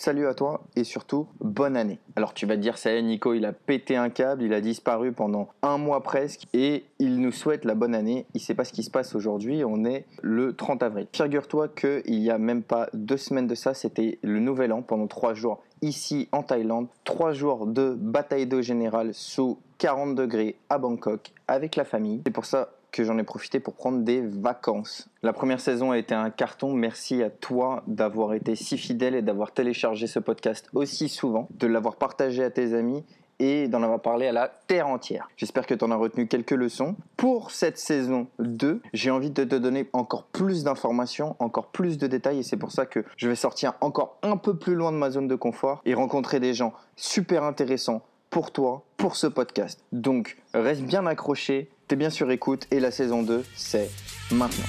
salut à toi et surtout bonne année. Alors tu vas te dire ça y Nico, il a pété un câble, il a disparu pendant un mois presque et il nous souhaite la bonne année. Il sait pas ce qui se passe aujourd'hui, on est le 30 avril. Figure-toi qu'il y a même pas deux semaines de ça, c'était le nouvel an pendant trois jours ici en Thaïlande. Trois jours de bataille d'eau générale sous 40 degrés à Bangkok avec la famille. C'est pour ça que j'en ai profité pour prendre des vacances. La première saison a été un carton. Merci à toi d'avoir été si fidèle et d'avoir téléchargé ce podcast aussi souvent, de l'avoir partagé à tes amis et d'en avoir parlé à la terre entière. J'espère que tu en as retenu quelques leçons. Pour cette saison 2, j'ai envie de te donner encore plus d'informations, encore plus de détails et c'est pour ça que je vais sortir encore un peu plus loin de ma zone de confort et rencontrer des gens super intéressants pour toi, pour ce podcast. Donc, reste bien accroché, t'es bien sur écoute et la saison 2, c'est maintenant.